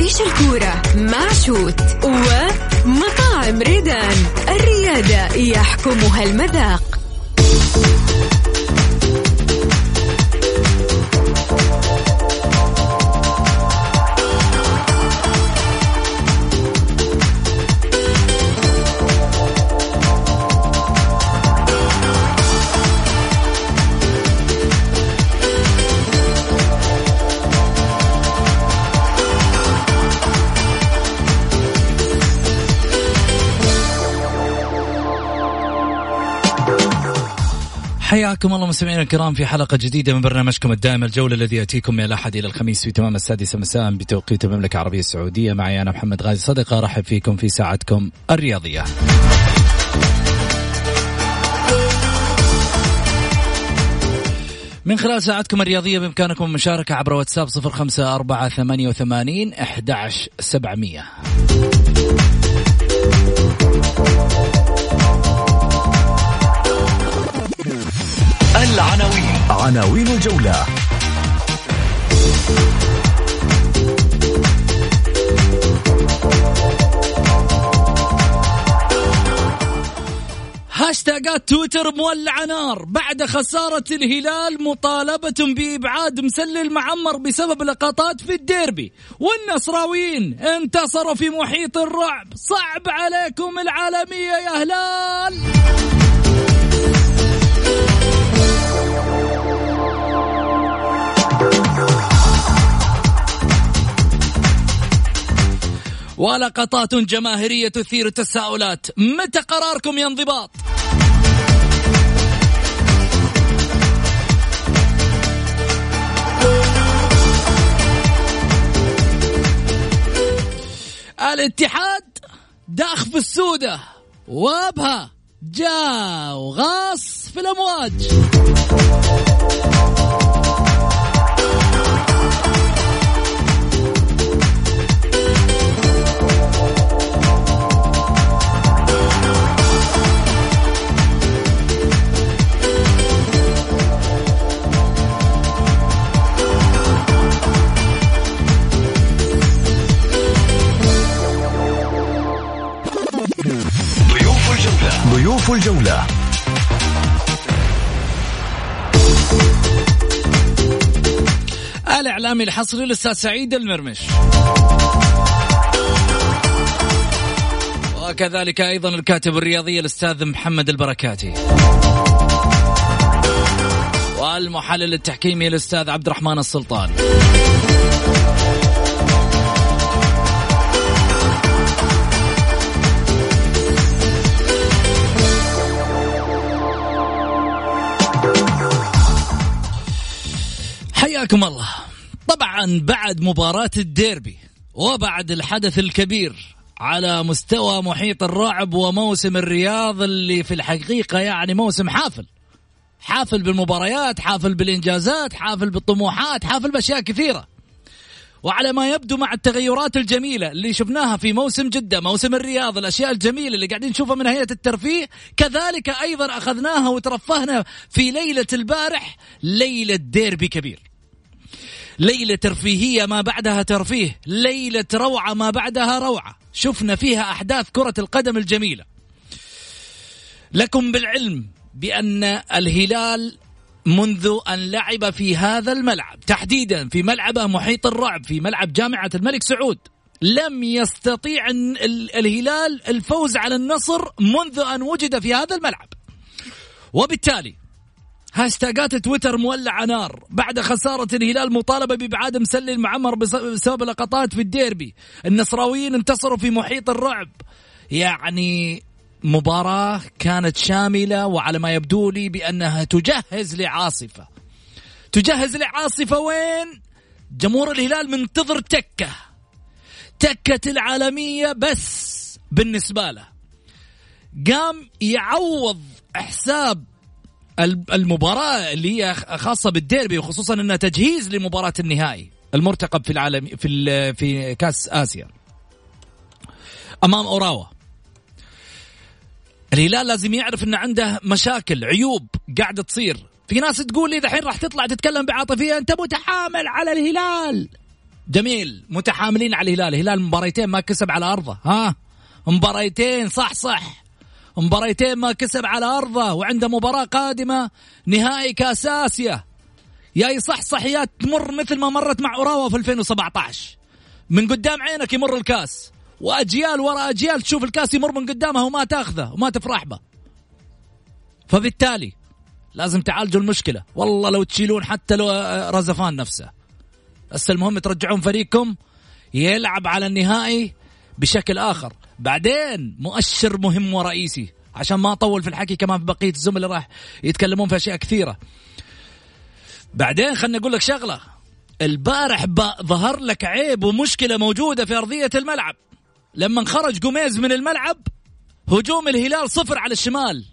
عيش الكورة مع شوت ومطاعم ريدان. الريادة يحكمها المذاق. حياكم الله مستمعينا الكرام في حلقة جديدة من برنامجكم الدائم الجولة الذي يأتيكم من الأحد إلى الخميس في تمام السادسة مساء بتوقيت المملكة العربية السعودية. معي أنا محمد غازي صدقة أرحب فيكم في ساعتكم الرياضية. من خلال ساعتكم الرياضية بإمكانكم المشاركة عبر واتساب 05488 11700 العناوين. عناوين الجولة. هاشتاجات تويتر مولعة نار. بعد خسارة الهلال مطالبة بإبعاد مسلل معمر بسبب لقطات في الديربي. والنصراويين انتصروا في محيط الرعب. صعب عليكم العالمية يا هلال! ولقطات جماهيرية تثير التساؤلات. متى قراركم يا انضباط؟ الاتحاد داخ في السودة وابها جاء وغاص في الأمواج. الجولة. الإعلامي الحصري الأستاذ سعيد المرمش. وكذلك أيضا الكاتب الرياضي الأستاذ محمد البركاتي. والمحلل التحكيمي الأستاذ عبد الرحمن السلطان. حياكم الله. طبعا بعد مباراة الديربي وبعد الحدث الكبير على مستوى محيط الرعب وموسم الرياض اللي في الحقيقة يعني موسم حافل. حافل بالمباريات حافل بالإنجازات حافل بالطموحات حافل بأشياء كثيرة. وعلى ما يبدو مع التغيرات الجميلة اللي شفناها في موسم جدة موسم الرياض الأشياء الجميلة اللي قاعدين نشوفها من هيئة الترفيه كذلك أيضا أخذناها وترفهنا في ليلة البارح ليلة ديربي كبير. ليلة ترفيهية ما بعدها ترفيه ليلة روعة ما بعدها روعة. شفنا فيها أحداث كرة القدم الجميلة. لكم بالعلم بأن الهلال منذ أن لعب في هذا الملعب تحديدا في ملعبه محيط الرعب في ملعب جامعة الملك سعود لم يستطيع ال- ال- الهلال الفوز على النصر منذ أن وجد في هذا الملعب. وبالتالي هاشتاجات تويتر مولعة نار. بعد خسارة الهلال مطالبة بإبعاد مسلل معمر بس- بسبب لقطات في الديربي. النصراويين انتصروا في محيط الرعب. يعني مباراة كانت شاملة وعلى ما يبدو لي بأنها تجهز لعاصفة. تجهز لعاصفة وين؟ جمهور الهلال منتظر تكة. التكة العالمية بس بالنسبة له. قام يعوض حساب المباراة اللي هي خاصة بالديربي وخصوصا إنها تجهيز لمباراة النهائي المرتقب في العالم في في كأس آسيا. أمام أوراوا. الهلال لازم يعرف ان عنده مشاكل عيوب قاعدة تصير. في ناس تقول لي دحين راح تطلع تتكلم بعاطفية أنت متحامل على الهلال. جميل متحاملين على الهلال. الهلال مباريتين ما كسب على أرضه. ها؟ مباريتين صح صح. مباريتين ما كسب على أرضه وعنده مباراة قادمة نهائي كأس آسيا. يا يصحصح يا تمر مثل ما مرت مع أوراوا في 2017 من قدام عينك يمر الكاس. وأجيال ورا أجيال تشوف الكاس يمر من قدامها وما تأخذه وما تفرح به فبالتالي لازم تعالجوا المشكلة. والله لو تشيلون حتى لو رزفان نفسه. بس المهم ترجعون فريقكم يلعب على النهائي بشكل آخر. بعدين مؤشر مهم ورئيسي عشان ما أطول في الحكي كمان في بقية الزملاء راح يتكلمون في أشياء كثيرة. بعدين خلني أقول لك شغلة. البارح ظهر لك عيب ومشكلة موجودة في أرضية الملعب. لما خرج قميز من الملعب هجوم الهلال صفر على الشمال.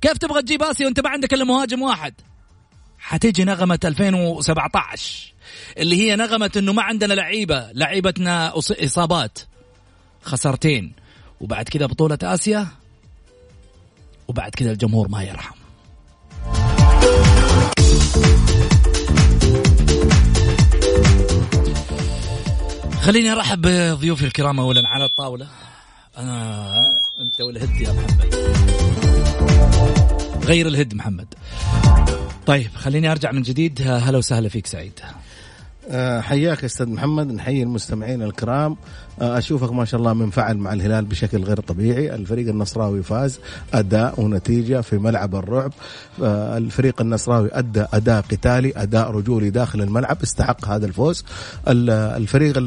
كيف تبغى تجيب آسيا وأنت ما عندك إلا مهاجم واحد؟ حتيجي نغمة 2017 اللي هي نغمة إنه ما عندنا لعيبة لعيبتنا إصابات. خسرتين وبعد كذا بطولة آسيا وبعد كذا الجمهور ما يرحم. خليني أرحب بضيوفي الكرام اولا على الطاولة. أنا أنت والهد يا محمد. غير الهد محمد. طيب خليني أرجع من جديد. هلا وسهلا فيك سعيد. حياك أستاذ محمد نحيي المستمعين الكرام. آه، أشوفك ما شاء الله منفعل مع الهلال بشكل غير طبيعي. الفريق النصراوي فاز أداء ونتيجة في ملعب الرعب. آه، الفريق النصراوي أدى أداء قتالي أداء رجولي داخل الملعب استحق هذا الفوز. الفريق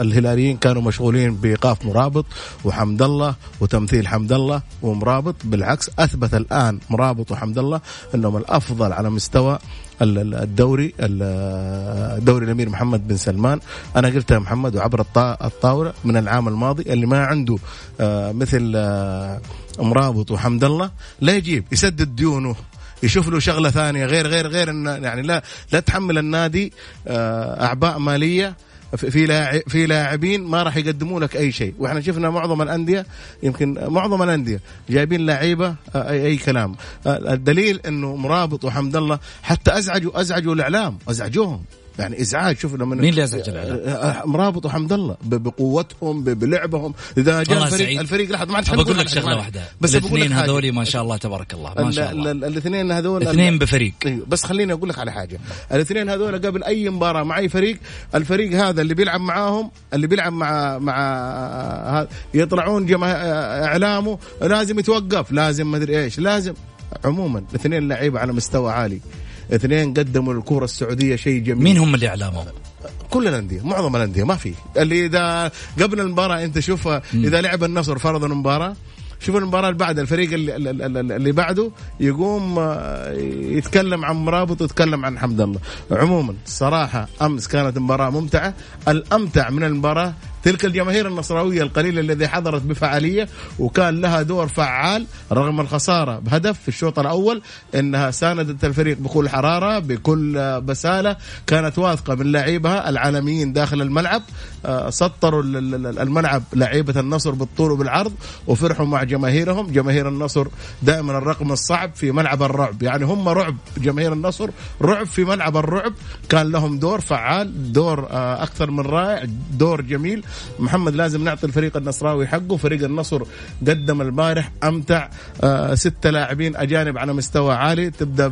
الهلاليين كانوا مشغولين بإيقاف مرابط وحمد الله وتمثيل حمد الله ومرابط. بالعكس أثبت الآن مرابط وحمد الله أنهم الأفضل على مستوى الدوري الدوري الأمير محمد بن سلمان. أنا قلتها محمد وعبر الطاولة من العام الماضي اللي ما عنده آه، مثل آه، مرابط وحمد الله لا يجيب يسدد ديونه يشوف له شغلة ثانية غير غير غير يعني لا لا تحمل النادي آه، أعباء مالية في لاعب في لاعبين ما راح يقدموا لك أي شيء. وإحنا شفنا معظم الأندية يمكن معظم الأندية جايبين لعيبة آه، أي, أي كلام. آه، الدليل إنه مرابط وحمد الله حتى ازعجوا أزعجوا الإعلام أزعجوهم. يعني إزعاج شوف لما مين اللي ازعج الاعلام؟ آه، آه، مرابط وحمد الله بقوتهم بلعبهم. إذا جاء الفريق الفريق لحظة ما عاد بقول لك شغلة واحدة. بس الاثنين هذول ما شاء الله تبارك الله ما شاء الله. الاثنين هذول اثنين بفريق. أيوه بس خليني أقول لك على حاجة. الاثنين هذول قبل أي مباراة مع أي فريق الفريق هذا اللي بيلعب معاهم اللي بيلعب مع مع آه، يطلعون جماهير إعلامه لازم يتوقف لازم ما أدري إيش لازم. عموما الاثنين لعيبة على مستوى عالي. اثنين قدموا للكرة السعودية شيء جميل. مين هم اللي إعلامهم؟ كل الأندية معظم الأندية ما في. اللي إذا قبل المباراة أنت شوف إذا لعب النصر فرضا مباراه شوف المباراة اللي بعد الفريق اللي, اللي بعده يقوم آه، يتكلم عن مرابط ويتكلم عن حمد الله. عموما صراحة أمس كانت مباراه ممتعة. الأمتع من المباراة تلك الجماهير النصراوية القليلة الذي حضرت بفعالية وكان لها دور فعال رغم الخسارة بهدف في الشوط الأول إنها ساندت الفريق بكل حرارة بكل بسالة كانت واثقة من لاعبها العالميين داخل الملعب. آه، سطروا الملعب لعيبة النصر بالطول وبالعرض وفرحوا مع جماهيرهم. جماهير النصر دائما الرقم الصعب في ملعب الرعب. يعني هم رعب جماهير النصر رعب في ملعب الرعب. كان لهم دور فعال دور آه، أكثر من رائع دور جميل. محمد لازم نعطي الفريق النصراوي حقه. فريق النصر قدم البارح أمتع آه ستة لاعبين أجانب على مستوى عالي. تبدأ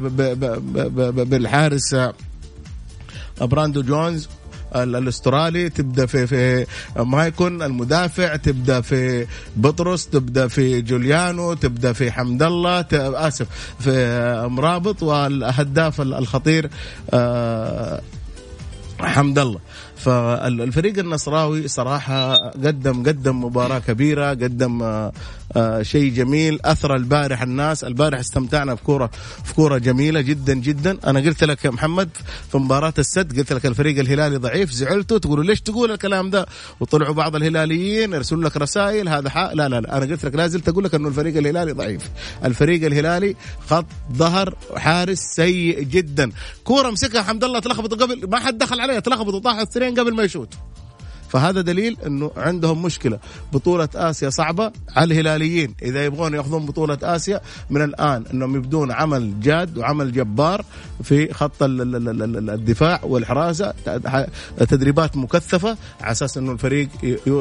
بالحارس آه، براندو جونز الأسترالي. تبدأ في في مايكون المدافع. تبدأ في بطرس تبدأ في جوليانو تبدأ في حمد الله. آسف في مرابط. والهداف الخطير آه حمد الله فالفريق النصراوي صراحة قدم قدم مباراة كبيرة قدم آه، آه، شيء جميل. أثر البارح الناس. البارح استمتعنا في كورة في كورة جميلة جدا جدا. أنا قلت لك يا محمد في مباراة السد قلت لك الفريق الهلالي ضعيف زعلتوا تقولوا ليش تقول الكلام ده؟ وطلعوا بعض الهلاليين يرسلوا لك رسائل هذا حق. لا لا لا. أنا قلت لك لا زلت أقول لك أنه الفريق الهلالي ضعيف. الفريق الهلالي خط ظهر حارس سيء جدا. كورة مسكها حمد الله تلخبط قبل. ما حد دخل عليها تلخبط وطاح الثنين قبل ما يشوت. فهذا دليل إنه عندهم مشكلة. بطولة آسيا صعبة على الهلاليين. إذا يبغون يأخذون بطولة آسيا من الآن إنهم يبدون عمل جاد وعمل جبار في خط الدفاع والحراسة. تدريبات مكثفة على أساس إنه الفريق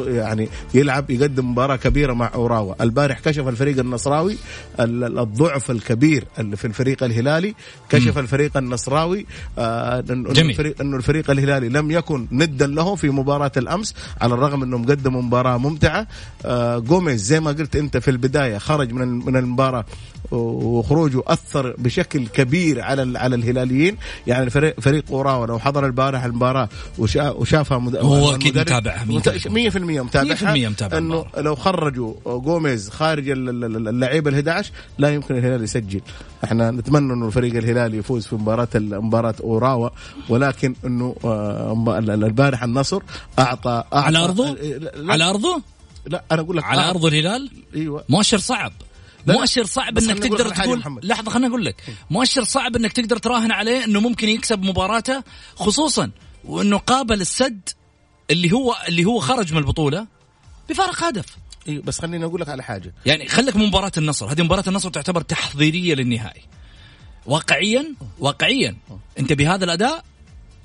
يعني يلعب يقدم مباراة كبيرة مع أوراوا. البارح كشف الفريق النصراوي الضعف الكبير في الفريق الهلالي. كشف الفريق النصراوي آه، انه الفريق إنه الفريق الهلالي لم يكن ندا له في مباراة الأمس. الامس على الرغم انهم قدموا مباراة ممتعة. آه جوميز زي ما قلت أنت في البداية خرج من من المباراة وخروجه أثر بشكل كبير على على الهلاليين. يعني فريق فريق اوراوا لو حضر البارح المباراة وشافها مد... هو أكيد متابعها 100% متابعها. 100% متابع إنه لو خرجوا جوميز خارج اللعيبه ال 11 لا يمكن الهلال يسجل. إحنا نتمنى إنه الفريق الهلالي يفوز في مباراة مباراة اوراوا ولكن إنه آه، البارح النصر أعطى على أرضه؟ على أرضه؟ لا أنا أقول لك على أرض الهلال؟ أيوه. مؤشر صعب. مؤشر صعب إنك تقدر تقول لحظة خليني أقول لك. مؤشر صعب إنك تقدر تراهن عليه إنه ممكن يكسب مباراته خصوصا وإنه قابل السد اللي هو اللي هو خرج من البطولة بفارق هدف. أيوه بس خليني أقول لك على حاجة. يعني خليك من مباراة النصر. هذه مباراة النصر تعتبر تحضيرية للنهائي. واقعيا واقعيا. أنت بهذا الأداء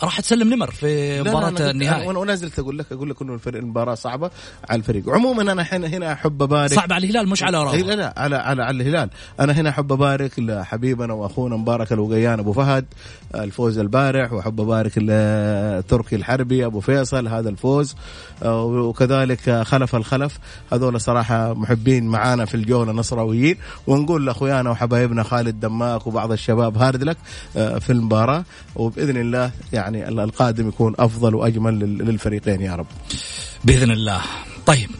راح تسلم نمر في مباراة النهائي. وأنا نزلت أقول لك أقول لك إنه الفريق المباراة صعبة على الفريق. عموما أنا هنا هنا أحب ابارك صعب على الهلال مش على لا لا على على على الهلال. أنا هنا أحب أبارك لحبيبنا وأخونا مبارك الوقيان أبو فهد الفوز البارح وأحب أبارك لتركي الحربي أبو فيصل هذا الفوز. وكذلك خلف الخلف هذول صراحة محبين معانا في الجولة نصراويين ونقول لأخويانا وحبايبنا خالد دماك وبعض الشباب هارد لك آه، في المباراة. وبإذن الله يعني يعني القادم يكون أفضل وأجمل للفريقين يا رب. بإذن الله. طيب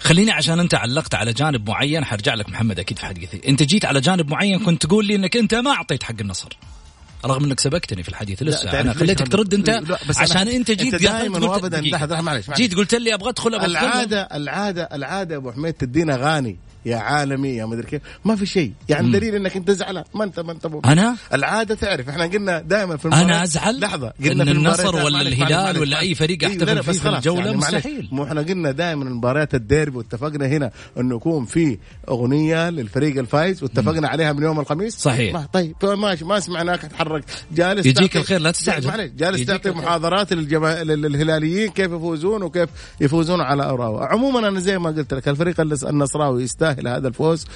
خليني عشان أنت علقت على جانب معين حرجع لك محمد أكيد في حديثي أنت جيت على جانب معين كنت تقول لي إنك أنت ما أعطيت حق النصر. رغم إنك سبقتني في الحديث لسه. أنا خليتك ترد أنت عشان أنت جيت دائما وابدا معلش جيت قلت لي أبغى أدخل أبغى العاده العاده العادة أبو حميد تدينا أغاني. يا عالمي يا مدري كيف. ما في شيء. يعني مم. دليل إنك أنت زعلان. ما انت ما أنت بو. أنا؟ العادة تعرف. إحنا قلنا دائما في أنا أزعل؟ لحظة. قلنا في النصر ولا الهلال ولا أي فريق احتفل فيه في الجولة يعني مستحيل. مو إحنا قلنا دائما مباريات الديربي واتفقنا هنا إنه يكون في أغنية للفريق الفايز واتفقنا عليها من يوم الخميس. صحيح. ما طيب ماشي. ما سمعناك تحرك جالس يجيك الخير لا تستعجل معلش. جالس تعطي محاضرات للجما... للهلاليين كيف يفوزون وكيف يفوزون على اوراوا عموما أنا زي ما قلت لك الفريق النصراوي يستاهل هذا الفوز.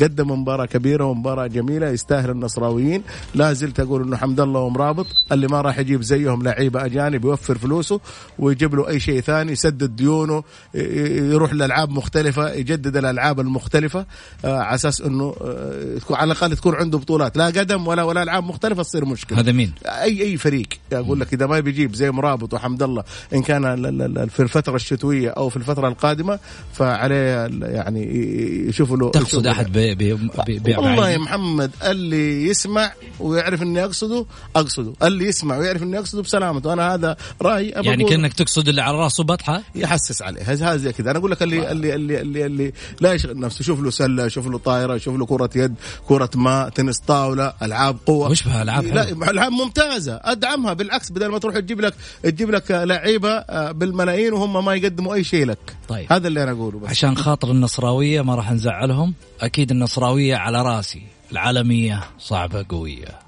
قدم مباراة كبيرة ومباراة جميلة يستاهل النصراويين. لا زلت أقول أنه حمد الله ومرابط اللي ما راح يجيب زيهم لعيبة أجانب يوفر فلوسه ويجيب له أي شيء ثاني يسدد ديونه يروح لألعاب مختلفة يجدد الألعاب المختلفة آه، على أساس أنه آه، على الأقل تكون عنده بطولات. لا قدم ولا ولا ألعاب مختلفة تصير مشكلة. هذا مين؟ أي أي فريق. أقول لك إذا ما بيجيب زي مرابط وحمد الله إن كان في الفترة الشتوية أو في الفترة القادمة فعليه يعني يشوفوا له تقصد أحد بي بي بي والله يا محمد اللي يسمع ويعرف إني أقصده أقصده. اللي يسمع ويعرف إني أقصده بسلامته. أنا هذا رأيي. يعني كأنك تقصد اللي على رأسه بطحة؟ يحسس عليه. هذا زي كذا. أنا أقول لك اللي اللي اللي اللي, اللي لا يشغل نفسه. شوف له سلة شوف له طائرة شوف له كرة يد كرة ماء تنس طاولة ألعاب قوة. وش بها ألعاب لا ألعاب ممتازة. أدعمها بالعكس. بدل ما تروح تجيب لك تجيب لك لعيبة آه، بالملايين وهم ما يقدموا أي شيء لك. طيب. هذا اللي أنا أقوله بس. عشان خاطر النصراوية ما راح نزعلهم؟ أكيد النصراويه على راسي. العالمية صعبة قوية.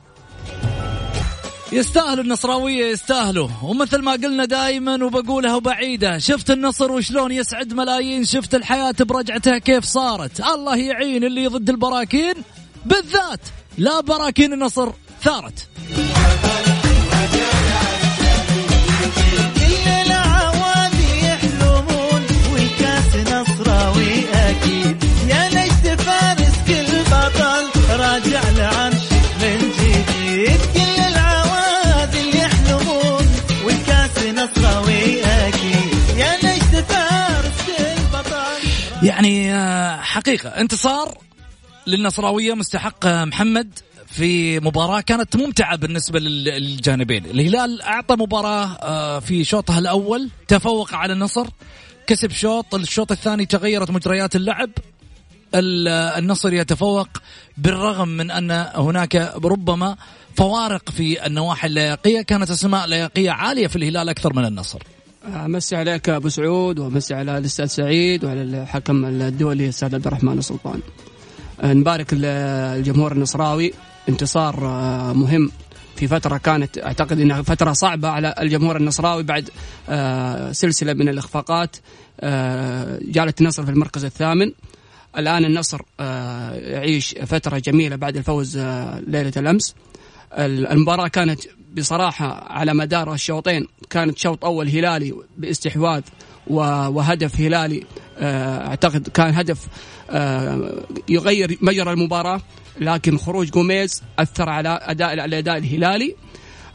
يستاهلوا النصراوية يستاهلوا. ومثل ما قلنا دائما وبقولها وبعيدة شفت النصر وشلون يسعد ملايين؟ شفت الحياة برجعتها كيف صارت؟ الله يعين اللي ضد البراكين. بالذات لا براكين النصر ثارت. يعني آه، حقيقة انتصار للنصراوية مستحق آه، محمد في مباراة كانت ممتعة بالنسبة للجانبين. الهلال أعطى مباراة آه، في شوطها الأول تفوق على النصر كسب شوط الشوط الثاني تغيرت مجريات اللعب. النصر يتفوق بالرغم من أن هناك ربما فوارق في النواحي اللياقية. كانت أسماء لياقية عالية في الهلال أكثر من النصر. أمسي عليك أبو سعود وأمسي على الأستاذ سعيد وعلى الحكم الدولي الاستاذ عبد الرحمن السلطان. نبارك الجمهور النصراوي. انتصار آه، مهم في فترة كانت أعتقد أنها فترة صعبة على الجمهور النصراوي بعد آه، سلسلة من الإخفاقات آه، جالت النصر في المركز الثامن. الآن النصر يعيش فترة جميلة بعد الفوز ليلة الأمس. المباراة كانت بصراحة على مدار الشوطين كانت شوط أول هلالي باستحواذ وهدف هلالي أعتقد كان هدف يغير مجرى المباراة لكن خروج جوميز أثر على اداء الأداء الهلالي.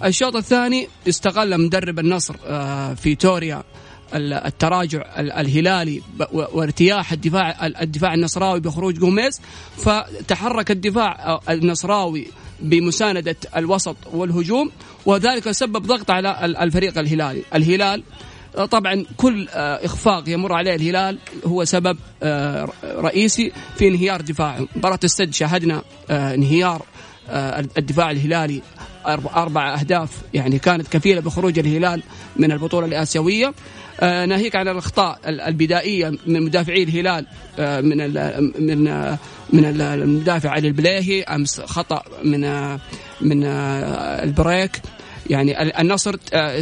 الشوط الثاني استغل مدرب النصر آه، في توريا التراجع الهلالي وارتياح الدفاع الدفاع النصراوي بخروج جوميز فتحرك الدفاع آه، النصراوي بمساندة الوسط والهجوم وذلك سبب ضغط على الفريق الهلالي. الهلال طبعا كل آه، إخفاق يمر عليه الهلال هو سبب آه، رئيسي في انهيار دفاعه. مباراة السد شاهدنا آه، انهيار الدفاع الهلالي أربع أهداف يعني كانت كفيلة بخروج الهلال من البطولة الآسيوية. ناهيك عن الأخطاء البدائية من مدافعي الهلال من من من المدافع علي البليهي أمس خطأ من من البريك. يعني النصر آه،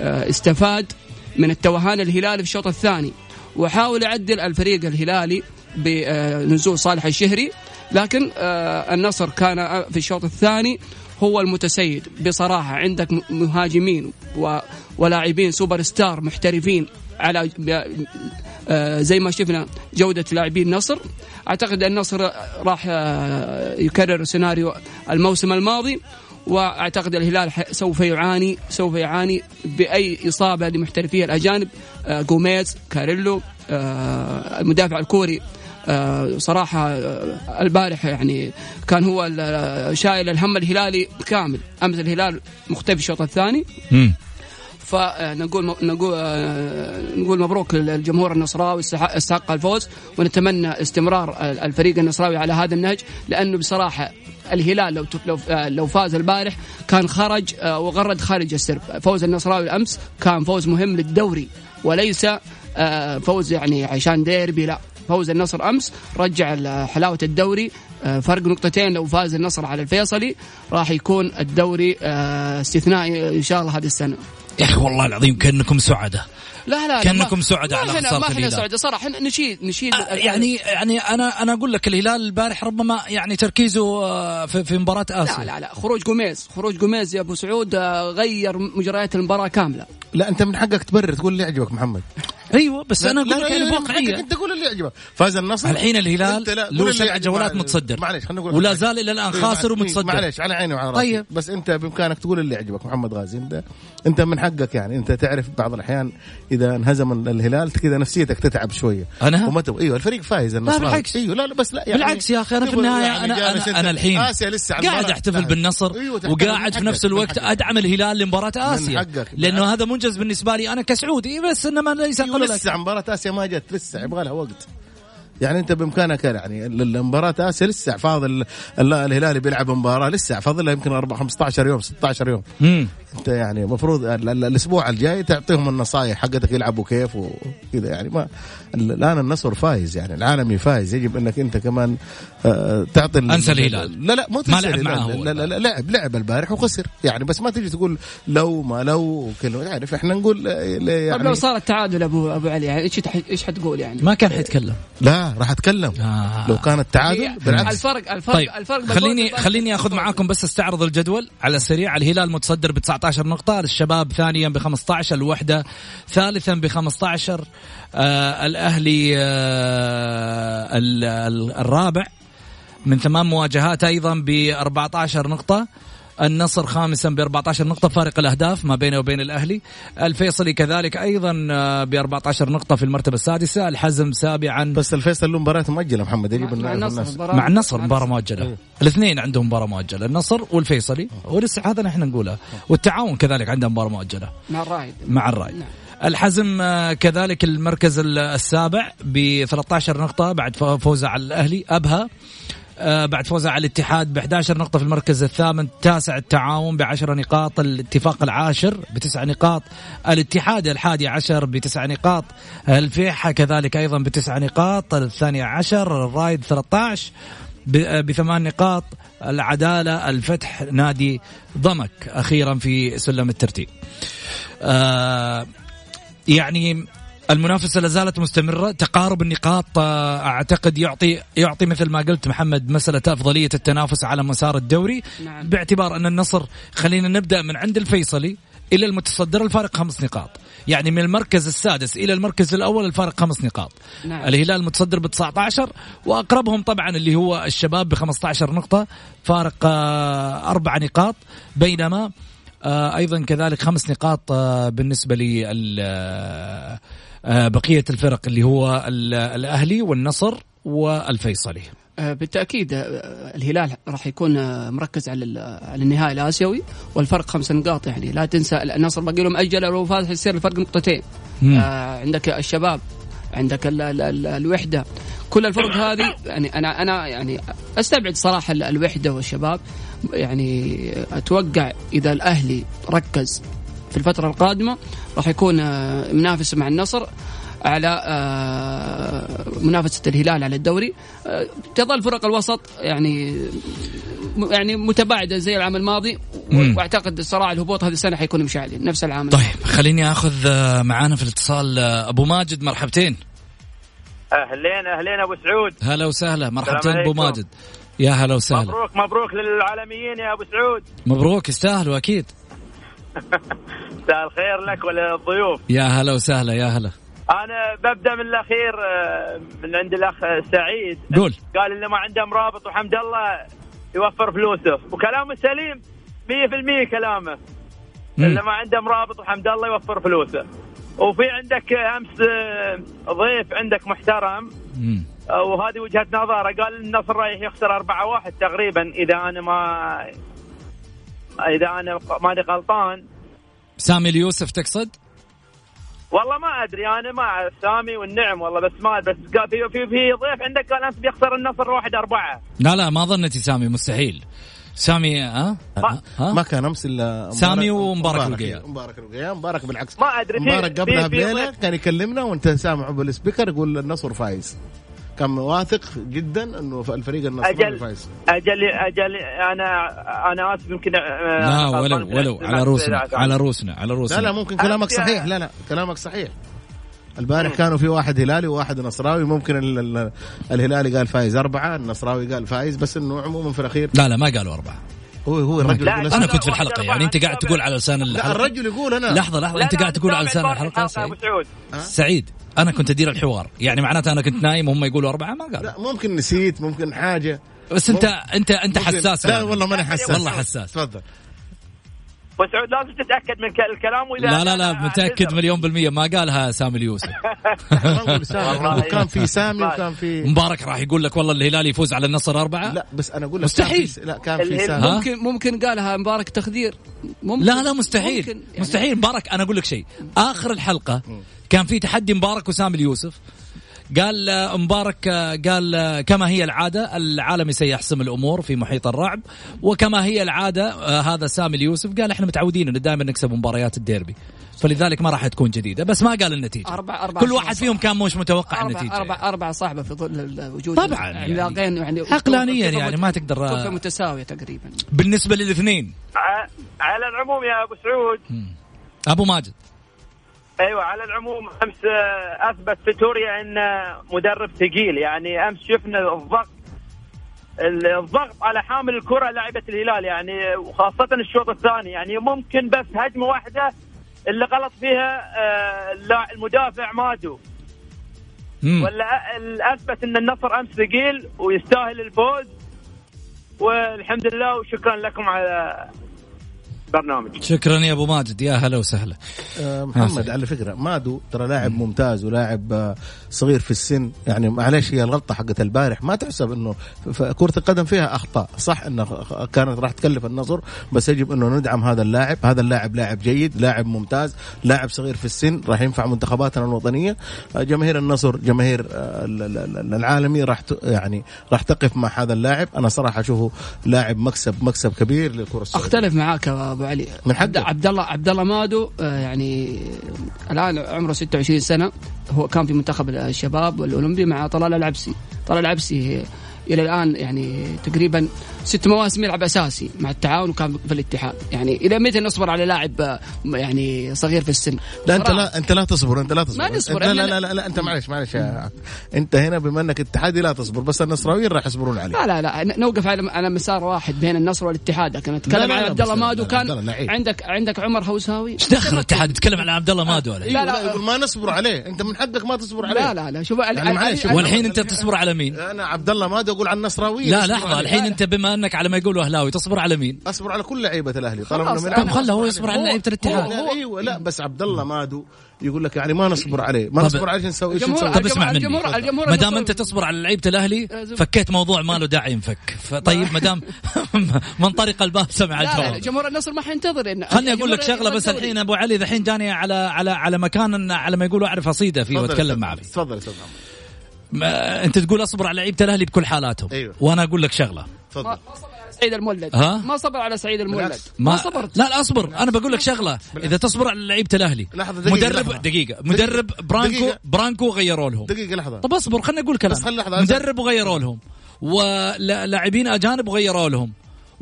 استفاد من التوهان الهلالي في الشوط الثاني. وحاول يعدل الفريق الهلالي بنزول صالح الشهري لكن آه، النصر كان في الشوط الثاني هو المتسيد بصراحة عندك مهاجمين ولاعبين super star محترفين على آه، زي ما شفنا جودة لاعبين النصر أعتقد النصر راح يكرر سيناريو الموسم الماضي وأعتقد الهلال سوف يعاني سوف يعاني بأي إصابة لمحترفيه الأجانب آه، جوميز كاريلو آه، المدافع الكوري آه، صراحة البارح يعني كان هو شايل الهم الهلالي كامل. أمس الهلال مختفي الشوط الثاني. فنقول نقول نقول مبروك للجمهور النصراوي استحق الفوز ونتمنى استمرار الفريق النصراوي على هذا النهج لأنه بصراحة الهلال لو لو لو فاز البارح كان خرج آه، وغرد خارج السرب. فوز النصراوي الامس كان فوز مهم للدوري وليس آه، فوز يعني عشان ديربي لا. فوز النصر أمس رجع حلاوة الدوري. آه، فرق نقطتين لو فاز النصر على الفيصلي راح يكون الدوري استثنائي إن شاء الله هذه السنة. يا أخي والله العظيم كأنكم سعداء. لا لا كأنكم سعداء على خساره ما إحنا سعداء. صراحة نشيد نشيد آه يعني يعني أنا أنا أقول لك الهلال البارح ربما يعني تركيزه آه، في, في مباراة آسيا. لا لا لا خروج جوميز. خروج جوميز يا أبو سعود آه، غير مجريات المباراة كاملة. لا أنت من حقك تبرر تقول اللي يعجبك محمد. أيوه بس أنا أقول لك بواقعية. أنت تقول اللي يعجبك. فاز النصر. الحين الهلال له سبع جولات متصدر. معلش خلينا نقول ولا زال إلى الآن خاسر ومتصدر. معلش على عيني وعلى راسي. طيب. بس أنت بإمكانك تقول اللي يعجبك محمد غازي. أنت أنت من حقك يعني. أنت تعرف بعض الأحيان إذا انهزم الهلال كذا نفسيتك تتعب شوية. أنا؟ أيوه الفريق فايز النصر. لا بالعكس. أيوه لا لا بس لا يعني بالعكس يا أخي أنا في النهاية يعني أنا أنا, أنا الحين آسيا لسه قاعد أحتفل بالنصر أيوة وقاعد في نفس الوقت أدعم الهلال لمباراة آسيا. لأنه هذا منجز بالنسبة لي. أنا كسعودي بس إنما ليس أيوة. لسه مباراة آسيا ما جت لسه يبغى لها وقت يعني أنت بإمكانك يعني المباراه آسيا لسه فاضل الهلالي بيلعب مباراة لسه فاضل يمكن 4 15 يوم 16 يوم مم. انت يعني المفروض الأسبوع الجاي تعطيهم النصائح حقتك يلعبوا كيف وكذا. يعني ما الآن النصر فايز يعني العالمي فايز يجب أنك أنت كمان آه، تعطي أنسى الهلال. لا لا مو ما لعب معه لا, لا, لا لعب لعب البارح وخسر. يعني بس ما تجي تقول لو ما لو وكذا. يعني إحنا نقول يعني طيب لو صار التعادل ابو أبو علي يعني إيش إيش حتقول يعني؟ ما كان حيتكلم. لا راح أتكلم. آه. لو كان التعادل بالعكس. الفرق الفرق طيب. الفرق خليني خليني أخذ معاكم بس استعرض الجدول على السريع. الهلال متصدر ب 19 نقطة. الشباب ثانيا ب 15 الوحدة ثالثا ب 15 آه الأهلي آه الرابع. من ثمان مواجهات أيضا ب 14 نقطة. النصر خامسا ب 14 نقطة فارق الأهداف ما بينه وبين الأهلي. الفيصلي كذلك أيضا ب 14 نقطة في المرتبة السادسة. الحزم سابعا. بس الفيصل له مباراة مؤجلة محمد يجب مع النصر الناس. مباراة- مع النصر مباراة مؤجلة. إيه. الاثنين عندهم مباراة مؤجلة النصر والفيصلي. ولسه هذا نحن نقولها والتعاون كذلك عنده مباراة مؤجلة. مع الرايد مع الراي نعم. الحزم آه، كذلك المركز ال- السابع ب 13 نقطة بعد فوزه على الأهلي أبها. آه، بعد فوزه على الاتحاد ب 11 نقطة في المركز الثامن تاسع التعاون ب 10 نقاط الاتفاق العاشر بتسع نقاط الاتحاد الحادي عشر بتسع نقاط الفيحة كذلك أيضا بتسع نقاط الثاني عشر الرايد 13 ب- آه، بثمان نقاط العدالة الفتح نادي ضمك أخيرا في سلم الترتيب. آه، يعني المنافسة لا زالت مستمرة. تقارب النقاط آه، أعتقد يعطي يعطي مثل ما قلت محمد مسألة أفضلية التنافس على مسار الدوري. نعم. باعتبار أن النصر خلينا نبدأ من عند الفيصلي إلى المتصدر الفارق خمس نقاط. يعني من المركز السادس إلى المركز الأول الفارق خمس نقاط. نعم. الهلال متصدر ب 19 وأقربهم طبعا اللي هو الشباب ب 15 نقطة. فارق آه، أربع نقاط. بينما آه، أيضا كذلك خمس نقاط بالنسبة لي بقية الفرق اللي هو ال- الأهلي والنصر والفيصلي. آه، بالتأكيد آه، الهلال راح يكون آه، مركز على على النهائي الآسيوي والفرق خمس نقاط يعني. لا تنسى النصر باقي له مأجل لو فاز يصير الفرق نقطتين. آه، عندك الشباب عندك ال ال ال الوحدة. كل الفرق هذه يعني أنا أنا يعني أستبعد صراحة ال- الوحدة والشباب. يعني أتوقع إذا الأهلي ركز في الفترة القادمة راح يكون آه، منافس مع النصر على آه، منافسة الهلال على الدوري. آه، تظل فرق الوسط يعني يعني متباعدة زي العام الماضي. مم. وأعتقد صراع الهبوط هذه السنة حيكون مشعل نفس العام. طيب خليني آخذ معانا في الاتصال أبو ماجد مرحبتين. أهلين أهلين أبو سعود. هلا وسهلا مرحبتين أبو. ماجد. يا هلا وسهلا. مبروك مبروك للعالميين يا أبو سعود. مبروك يستاهلوا أكيد. مساء الخير لك وللضيوف يا هلا وسهلا يا هلا. أنا ببدأ من الأخير آه، من عند الأخ سعيد. قول. قال اللي ما عنده مرابط وحمد الله يوفر فلوسه. وكلامه سليم 100% كلامه. مم. اللي ما عنده مرابط وحمد الله يوفر فلوسه. وفي عندك أمس آه، ضيف عندك محترم. مم. آه، وهذه وجهة نظره. قال النصر رايح يخسر 4-1 تقريبا إذا أنا ما إذا أنا ماني غلطان سامي اليوسف تقصد؟ والله ما أدري أنا ما أعرف سامي والنعم والله بس ما بس في في في ضيف عندك قال امس بيخسر النصر 1 4 لا لا ما ظنتي سامي مستحيل سامي ها؟ ما- ها؟ ما كان أمس إلا سامي مبارك- ومبارك مبارك- الوقيع. مبارك الوقيع مبارك بالعكس ما أدري مبارك قبلها بليلة كان يكلمنا وأنت سامع بال speaker يقول النصر فايز كان واثق جدا إنه الفريق النصر أجل فايز أجل أجل أنا أنا آسف يمكن آه، لا ولو ولو. على روسنا على روسنا على روسنا. لا لا ممكن كلامك صحيح. لا لا كلامك صحيح. البارح كانوا في واحد هلالي وواحد نصراوي. ممكن ال- ال- الهلالي قال فايز أربعة النصراوي قال فايز بس إنه عموما في الأخير لا لا ما قالوا أربعة. هو هو الرجل لا، يقول لا، أسمع. كنت في أربعة يعني. أنت قاعد. تقول على لسان لا الحلقة. الرجل يقول أنا. لحظة لحظة. لا، أنت لا، قاعد تقول على لسان أبو سعيد. سعود سعيد. أنا كنت أدير الحوار. يعني معناته أنا كنت نايم وهم يقولوا أربعة ما قالوا لا ممكن نسيت ممكن حاجة. بس أنت أنت ممكن- حساس لا يعني. والله ماني حساس. والله حساس. تفضل. ابو سعود لازم تتأكد من الكلام وإذا لا لا لا أنا متأكد أعتذر. مليون بالمية. ما قالها سامي اليوسف. كان في سامي وكان في مبارك. راح يقول لك والله الهلال يفوز على النصر أربعة؟ لا بس أنا أقول لك مستحيل. كان لا كان في سامي؟ ممكن ممكن قالها مبارك تخدير. ممكن. لا لا مستحيل. ممكن يعني. مستحيل. مبارك أنا أقول لك شيء. آخر الحلقة كان في تحدي مبارك وسام اليوسف. قال مبارك قال كما هي العادة العالمي سيحسم الأمور في محيط الرعب. وكما هي العادة آه، هذا سامي اليوسف قال إحنا متعودين إنه دائما نكسب مباريات الديربي. فلذلك ما راح تكون جديدة بس ما قال النتيجة. أربعة أربعة كل واحد فيهم كان مش متوقع النتيجة. أربعة أربعة أربعة صعبة في ظل وجود طبعاً يعني يعني. يعني عقلانياً يعني ما تقدر- متساوية تقريبا. بالنسبة للاثنين. على العموم يا أبو سعود. أبو ماجد. أيوه على العموم أمس آه، أثبت فيتوريا انه مدرب ثقيل. يعني أمس شفنا الضغط الضغط على حامل الكرة لاعبة الهلال يعني وخاصة الشوط الثاني. يعني ممكن بس هجمة واحدة اللي غلط فيها آه، المدافع مادو. ولا أثبت إن النصر أمس ثقيل ويستاهل الفوز. والحمد لله وشكرا لكم على البرنامج شكرا يا أبو ماجد. يا هلا وسهلا. آه، محمد آه، على فكرة مادو ترى لاعب ممتاز ولاعب آه، صغير في السن. يعني معلش هي الغلطة حقت البارح. ما تحسب إنه كرة القدم فيها أخطاء. صح انه كانت راح تكلف النصر بس يجب إنه ندعم هذا اللاعب. هذا اللاعب لاعب جيد لاعب ممتاز لاعب صغير في السن. راح ينفع منتخباتنا الوطنية. جماهير النصر جماهير ال- ال- ال- العالمي راح يعني راح تقف مع هذا اللاعب. أنا صراحة أشوفه لاعب مكسب مكسب كبير للكرة السعودية. أختلف معاك أبو علي. من. عبد- عبد الله عبد الله مادو آه، يعني الآن عمره 26 سنة. هو كان في منتخب الشباب والأولمبي مع طلال العبسي. طلال العبسي إلى الان يعني تقريبا ست مواسم يلعب اساسي مع التعاون وكان في الاتحاد يعني إلى متى نصبر على لاعب آه، يعني صغير في السن لا انت. لا انت لا تصبر انت لا تصبر ما نصبر، لا لا لا, لا, لا انت معلش معلش يا انت هنا بما انك اتحادي لا تصبر بس النصراويين راح يصبرون عليك لا لا لا نوقف على على مسار واحد بين النصر والاتحاد لكن اتكلم عن عبد الله مادو كان. عندك عندك عمر هوساوي إيش دخل الاتحاد يتكلم عن عبد الله مادو لا، لا. يقول ما نصبر عليه انت من حقك ما تصبر عليه لا لا لا شوف يعني. والحين انت تصبر على مين؟ أنا عبد الله ما أقول عن النصراويين لا لحظة. الحين أنت بما أنك على ما يقولوا أهلاوي تصبر على مين؟ أصبر على كل لعيبة الأهلي طالما من طب خله هو يصبر. على لعيبة الاتحاد. لا أيوه لا بس عبد الله مادو يقول لك يعني ما نصبر عليه. ما نصبر عليه نسوي إيش نسوي طب اسمع مني. الجمهور- الجمهور ما دام أنت تصبر على لعيبة الأهلي فكيت موضوع ما له داعي ينفك. فطيب ما دام من طريق الباب سمع الجواب. جمهور النصر ما حينتظر إن خلني أقول لك شغلة بس. الحين أبو علي الحين جاني على على على مكان على ما يقولوا أعرف أصيده فيه تفضل وأتكلم معه. تفضل أستاذ محمد. ما- انت تقول اصبر على لعيبة الأهلي بكل حالاتهم. أيوه. وأنا أقول لك شغلة. تفضل. ما صبر على سعيد المولد. ها؟ ما صبر على سعيد المولد. بالعكس. ما صبرت. لا لا أصبر. أنا بقول لك شغلة. إذا تصبر على لعيبة الأهلي. لحظة، دقيقة، مدرب لحظة. دقيقة. مدرب برانكو دقيقة. برانكو غيروا لهم. دقيقة لحظة. طب أصبر خليني أقول كلام. بس خلي لحظة، مدرب وغيروا لهم. ولاعبين أجانب وغيروا لهم.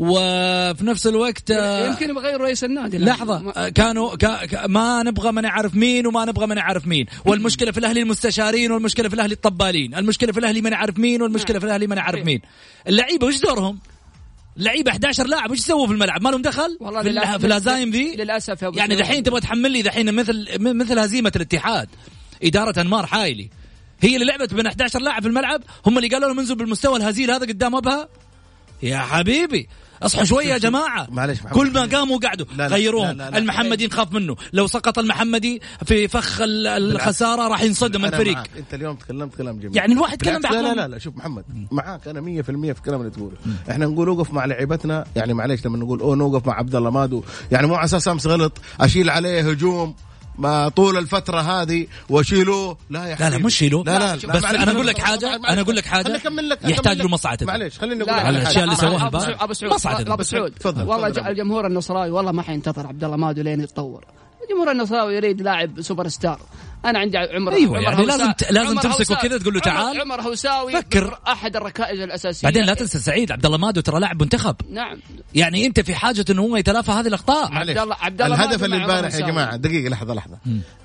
وفي نفس الوقت آه، يمكن يغير رئيس النادي لحظة. ما- آه، كانوا كا كا- ما نبغى ما نعرف مين وما نبغى ما نعرف مين. والمشكلة في الأهلي المستشارين والمشكلة في الأهلي الطبالين. المشكلة في الأهلي ما نعرف مين والمشكلة في الأهلي ما نعرف مين. اللعيبة وش دورهم اللعيبة 11 لاعب وش يسووا في الملعب؟ ما لهم دخل؟ والله في, للأسف- الها- في الهزايم ذي؟ للأسف يا أبو يعني. دحين تبغى تحمل لي دحين مثل مثل هزيمة الاتحاد. إدارة أنمار حايلي هي اللي لعبت بين 11 لاعب في الملعب هم اللي قالوا لهم انزلوا بالمستوى الهزيل هذا قدام أبها؟ يا حبيبي. اصحوا شوية يا جماعة. معلش. كل ما قاموا قعدوا غيروهم. المحمدي نخاف منه. لو سقط المحمدي في فخ ال- الخسارة راح ينصدم الفريق. معاك. أنت اليوم تكلمت كلام جميل. يعني الواحد بالعكس، لا. لا لا, لا شوف محمد معاك. أنا 100% في الكلام اللي تقوله. إحنا نقول وقف مع لعيبتنا. يعني معليش لما نقول أوه نوقف مع عبد الله مادو. يعني مو على أساس أمس غلط أشيل عليه هجوم. ما طول الفترة هذه واشيلوه لا يا لا لا حبيبي. مش شيلوه. لا لا بس معلش، أنا أقول لك معلش. أنا أقول لك أكمل لك يحتاج له لك. مصعدة. معلش خليني أقول لا لك لا على لا الأشياء اللي سواها أبو سعود مصعدة. أبو سعود. تفضل، والله الجمهور النصراوي والله ما حينتظر عبد الله مادو لين يتطور. الجمهور النصراوي يريد لاعب super star. أنا عندي عمر أيوة، عمر يعني لازم ت- لازم تمسكه كذا تقول له تعال. عمر هوساوي فكر. أحد الركائز الأساسية. بعدين لا تنسى سعيد عبد الله مادو ترى لاعب منتخب. نعم. يعني أنت في حاجة أنه هو يتلافى هذه الأخطاء. معلش. عبد الله- عبد الله الهدف اللي البارح يا. جماعة دقيقة لحظة لحظة.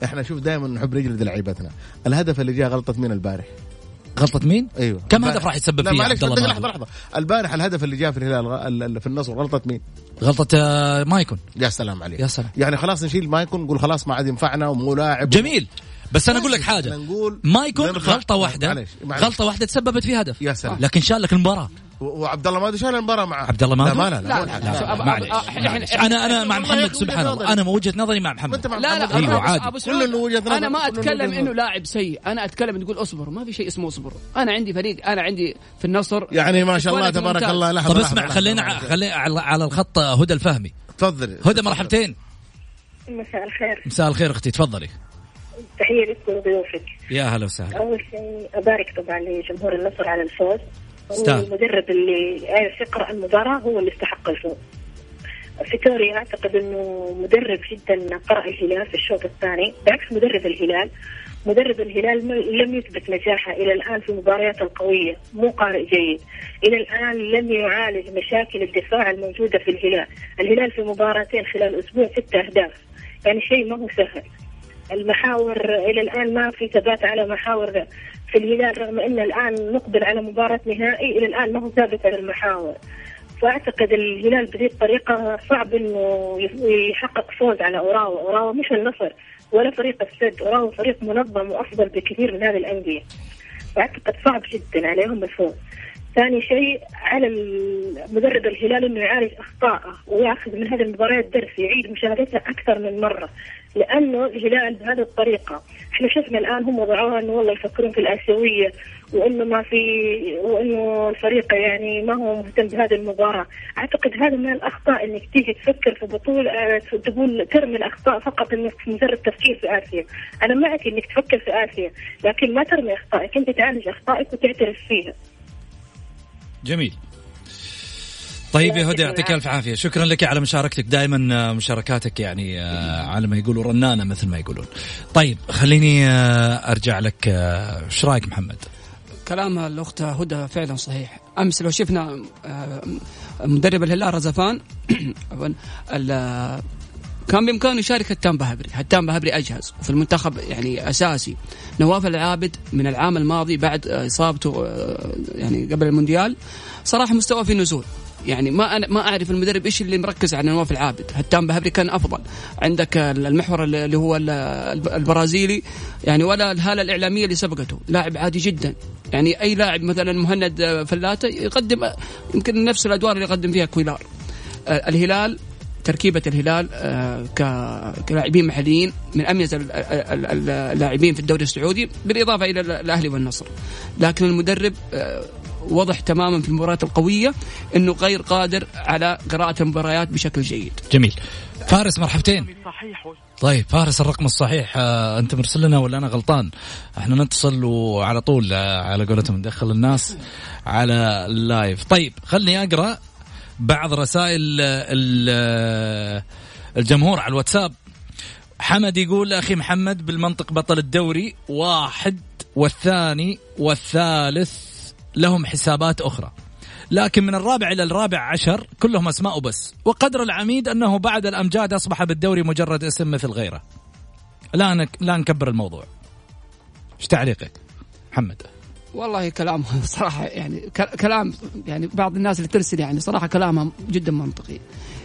إحنا شوف دائما نحب نجلد لعيبتنا. الهدف اللي جاء غلطة مين البارح. غلطة مين؟ أيوه كم البارح. هدف راح يتسبب فيه عبد الله مادو؟ لحظة لحظة البارح الهدف اللي جاء في الهلال في النصر غلطة مين؟ غلطة آه، مايكون يا سلام عليك يا سلام. يعني خلاص نشيل مايكون نقول خلاص ما عاد ينفعنا ومو لاعب جميل بس أنا أقول لك حاجة نقول مايكون غلطة واحدة. غلطة واحدة تسببت في هدف يا سلام. لكن شال لك المباراه وعبد الله مادو شال المباراة معاه عبد الله؟ لا ما لا لا، لا, لا، لا, لا. لا. أبو- معلش أنا أنا مع محمد سبحان الله. نظري. أنا وجهة نظري مع محمد. مع لا لا عادي. كل نظر، أنا ما أتكلم إنه. لاعب سيء. أنا أتكلم تقول اصبر ما في شيء اسمه اصبر أنا عندي فريق أنا عندي في النصر. يعني ما شاء الله تبارك. الله لحظه طب اسمع خلينا. خلينا على على الخط هدى الفهمي. تفضلي. هدى مرحبتين. مساء الخير. مساء الخير أختي تفضلي. تحية لك ولضيوفك يا هلا وسهلا. أول شيء أبارك طبعا لجمهور النصر على الفوز. المدرب اللي عرف يقرأ المباراة هو اللي استحق الفوز فيتوريا أعتقد أنه مدرب جدا قرأ الهلال في الشوط الثاني. بعكس مدرب الهلال مدرب الهلال لم يثبت نجاحه إلى الآن في مبارياته القوية مو قارئ جيد. إلى الآن لم يعالج مشاكل الدفاع الموجودة في الهلال. الهلال في مباراتين خلال أسبوع ستة أهداف. يعني شيء ما هو سهل. المحاور إلى الآن ما في ثبات على محاور في الهلال رغم إن الآن نقبل على مباراة نهائي إلى الآن ما هو ثابت على المحاور فأعتقد الهلال بهذه الطريقة صعب إنه يحقق فوز على أوراوا، أوراوا مش النصر ولا فريق السد، أوراوا فريق منظم وأفضل بكثير من هذه الأندية. فأعتقد صعب جدا عليهم الفوز. ثاني شيء على مدرب الهلال إنه يعالج اخطائه ويأخذ من هذه المباريات درس يعيد مشاهدتها أكثر من مرة لأنه الهلال بهذه الطريقة. إحنا شفنا الآن هم وضعوها إنه والله يفكرون في الآسيوية وإنه ما في وإنه الفريق يعني ما هو مهتم بهذه المباراة، أعتقد هذا من الأخطاء إنك تيجي تفكر في بطولة آه، تقول ترمي الأخطاء فقط إنك مجرد تفكير في آسيا، أنا معك إنك تفكر في آسيا، لكن ما ترمي أخطائك، أنت تعالج أخطائك وتعترف فيها. جميل. طيب يا هدى يعطيك ألف عافية. شكرا لك على مشاركتك. دائما مشاركاتك يعني آه، على ما يقولوا رنانة مثل ما يقولون. طيب خليني آه، أرجع لك آه، إيش رأيك محمد؟ كلام الأخت هدى فعلا صحيح. أمس لو شفنا مدرب الهلال رزفان كان بإمكانه يشارك هتان بهبري، هتان بهبري أجهز وفي المنتخب يعني أساسي. نواف العابد من العام الماضي بعد إصابته يعني قبل المونديال صراحة مستوى في نزول. يعني ما أنا ما أعرف المدرب إيش اللي مركز على نواف العابد، هتان بهبري كان أفضل. عندك المحور اللي هو البرازيلي يعني ولا الهالة الإعلامية اللي سبقته، لاعب عادي جدا. يعني أي لاعب مثلا مهند فلاته يقدم يمكن نفس الأدوار اللي يقدم فيها كويلار. الهلال تركيبة الهلال كلاعبين محليين من أميز اللاعبين في الدوري السعودي بالإضافة إلى الأهلي والنصر. لكن المدرب وضح تماما في المباريات القوية أنه غير قادر على قراءة المباريات بشكل جيد. جميل. فارس مرحبتين. طيب فارس الرقم الصحيح آه أنت مرسل لنا ولا أنا غلطان؟ إحنا نتصل وعلى طول آه على قولتهم ندخل الناس على اللايف. طيب خلني أقرأ بعض رسائل الجمهور على الواتساب. حمد يقول أخي محمد بالمنطق بطل الدوري واحد والثاني والثالث لهم حسابات أخرى. لكن من الرابع إلى الرابع عشر كلهم أسماء بس وقدر العميد أنه بعد الأمجاد أصبح بالدوري مجرد اسم مثل غيره. لا. لا نكبر الموضوع. إيش تعليقك محمد؟ والله كلام صراحة يعني كلام يعني بعض الناس اللي ترسل يعني صراحة كلامها جدا منطقي.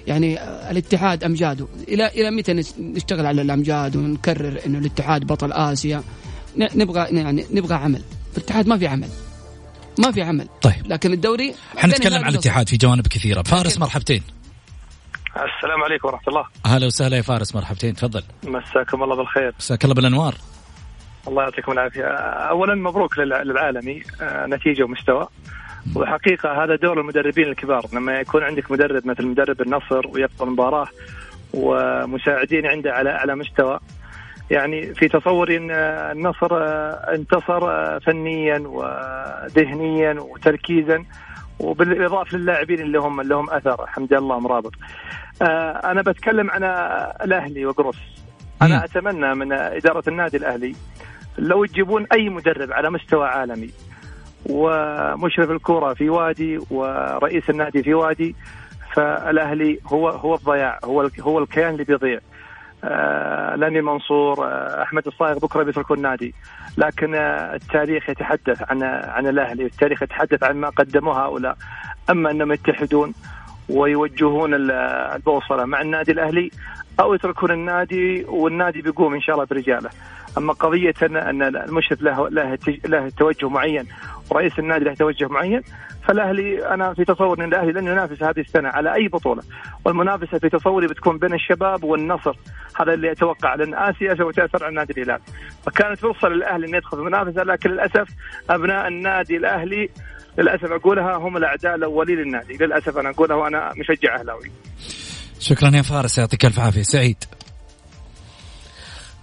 يعني الاتحاد امجاده إلى إلى متى نشتغل على الأمجاد ونكرر إنه الاتحاد بطل آسيا؟ نبغى يعني نبغى عمل. الاتحاد ما في عمل. ما في عمل. طيب. لكن الدوري حنتكلم عن الاتحاد في جوانب كثيرة. فارس مرحبتين. السلام عليكم ورحمة الله. أهلا وسهلا يا فارس. مرحبتين. تفضل. مساكم الله بالخير. مساك الله بالأنوار. الله يعطيكم العافية. اولا مبروك للعالمي آه، نتيجة ومستوى. وحقيقة هذا دور المدربين الكبار. لما يكون عندك مدرب مثل مدرب النصر ويبقى المباراة ومساعدين عنده على اعلى مستوى يعني في تصوري إن النصر آه، انتصر آه، فنيا وذهنيا وتركيزا وبالإضافة للاعبين اللي هم اللي هم أثر. حمد الله مرابط. أنا بتكلم عن الأهلي وقرص. أنا أتمنى من إدارة النادي الأهلي لو تجيبون أي مدرب على مستوى عالمي ومشرف الكره في وادي ورئيس النادي في وادي فالأهلي هو هو الضياع هو هو الكيان اللي بيضيع. آه لاني منصور آه أحمد الصايغ بكرة بيتركوا النادي. لكن آه التاريخ يتحدث عن عن الأهلي التاريخ يتحدث عن ما قدموه هؤلاء. أما أنهم يتحدون ويوجهون البوصله مع النادي الأهلي أو يتركون النادي والنادي بيقوم إن شاء الله برجاله. أما قضية ان أن المشرف له له له توجه معين ورئيس النادي له توجه معين فالأهلي أنا في تصور أن الأهلي لن ينافس هذه السنة على أي بطولة. والمنافسة في تصوري بتكون بين الشباب والنصر. هذا اللي أتوقع لأن آسيا سوف تأثر على النادي الهلال. فكانت فرصة للأهلي انه يدخل في المنافسة لكن للأسف أبناء النادي الأهلي للأسف أقولها هم الأعداء الأولين للنادي. للأسف أنا أقولها وأنا مشجع أهلاوي. شكرا يا فارس يعطيك ألف عافية. سعيد.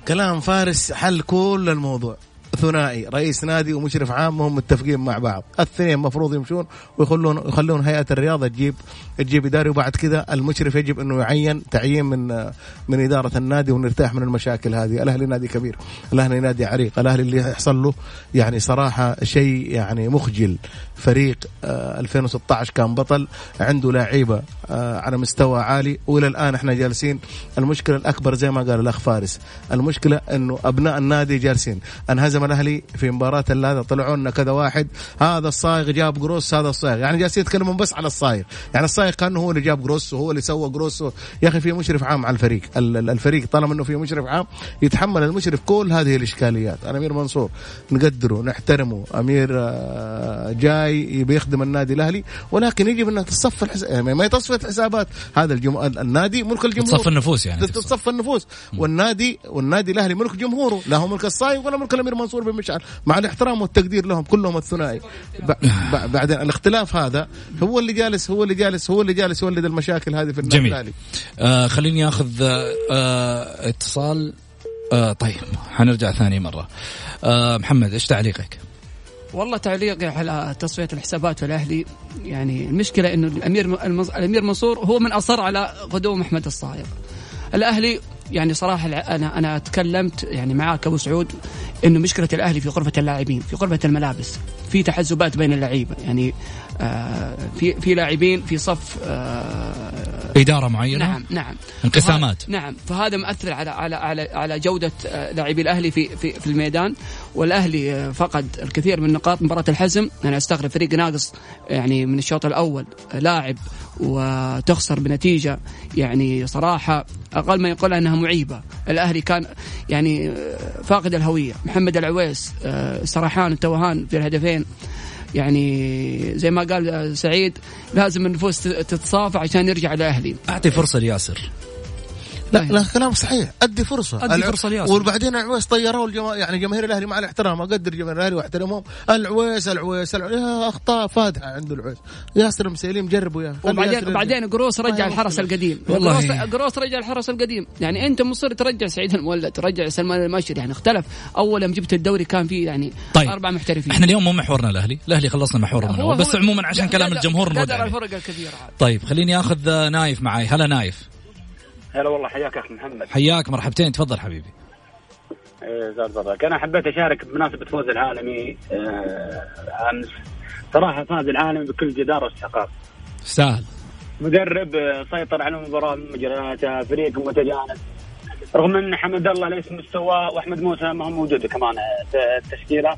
كلام فارس حل كل الموضوع. ثنائي رئيس نادي ومشرف عام هم متفقين مع بعض. الاثنين المفروض يمشون ويخلون يخلون هيئة الرياضة تجيب تجيب اداري وبعد كذا المشرف يجب إنه يعين تعيين من من إدارة النادي ونرتاح من المشاكل هذه. الأهلي نادي كبير الأهلي نادي عريق الأهلي اللي يحصل له يعني صراحة شيء يعني مخجل. فريق 2016 كان بطل عنده لعيبة آه، على مستوى عالي. وإلى الآن إحنا جالسين. المشكلة الأكبر زي ما قال الأخ فارس المشكلة إنه أبناء النادي جالسين. أنهزم الاهلي في مباراة هذا طلعوا لنا كذا واحد. هذا الصايغ جاب جروس هذا الصايغ. يعني جالسين يتكلمون بس على الصايغ. يعني الصايغ كأنه هو اللي جاب جروس وهو اللي سوى جروس. يا أخي في مشرف عام على الفريق. الفريق طالما إنه في مشرف عام يتحمل المشرف كل هذه الإشكاليات. أنا أمير منصور نقدره نحترمه. أمير آه، جاي بيخدم النادي الأهلي ولكن يجب انك تصفي الحساب يعني ما تصفيه الحسابات. هذا الجم... النادي ملك الجمهور. تصفي النفوس يعني. تصفي النفوس. والنادي والنادي الأهلي ملك جمهوره. لا هو ملك الصايغ ولا ملك الأمير منصور. بن مشعل مع الاحترام والتقدير لهم كلهم الثنائي. بعدين الاختلاف هذا هو اللي جالس هو اللي جالس هو اللي جالس يولد المشاكل هذه في النادي جميل آه خليني آخذ آه اتصال. آه طيب حنرجع ثاني مرة. آه محمد إيش تعليقك؟ والله تعليقي على تصفية الحسابات في الاهلي يعني المشكلة إنه الأمير الأمير منصور هو من أصر على قدوم احمد الصايغ الأهلي يعني صراحة أنا أنا تكلمت يعني معاك أبو سعود. إنه مشكلة الأهلي في غرفة اللاعبين في غرفة الملابس في تحزبات بين اللعيبة يعني آه في في لاعبين في صف آه إدارة معينة؟ نعم نعم. انقسامات. نعم. فهذا مؤثر على على على على جودة آه لاعبي الأهلي في في في الميدان. والأهلي فقد الكثير من نقاط مباراة الحزم. أنا أستغرب فريق ناقص يعني من الشوط الأول لاعب وتخسر بنتيجة يعني صراحة أقل ما يقول أنها معيبة. الأهلي كان يعني فاقد الهوية. محمد العويس آه، سرحان التوهان في الهدفين. يعني زي ما قال سعيد لازم النفوس تتصافى عشان يرجع الاهلي أعطي فرصة لياسر. لا لا كلام صحيح. أدي فرصة. أدي فرصة لياسر وبعدين العويس طيروه الجما... يعني جماهير الأهلي مع الاحترام. أقدر جماهير الأهلي واحترمهم. العويس العويس, العويس. أخطاء فادحة عنده العويس. ياسر مسيليم جربوا يا وبعدين بعدين قروس رجع الحرس القديم. والله. قروس رجع الحرس القديم. يعني أنت مصر ترجع سعيد المولد ترجع سلمان المشري يعني اختلف. أول يوم جبت الدوري كان في يعني طيب. أربع محترفين. إحنا اليوم مو محورنا الأهلي. الأهلي خلصنا محورنا من اول بس عموما عشان كلام الجمهور الفرق الكبيرة طيب خليني آخذ نايف معي هلا نايف. هلا والله حياك اخ محمد. حياك مرحبتين. تفضل حبيبي. إيه زاد فضلك أنا حبيت أشارك بمناسبة فوز العالمي آه أمس. صراحة فاز العالمي بكل جداره واستحقاق سهل. مدرب سيطر على المباراة من مجرياتها فريق متجانس. رغم أن حمد الله ليس مستواه وأحمد موسى ما هو موجود كمان في التشكيلة.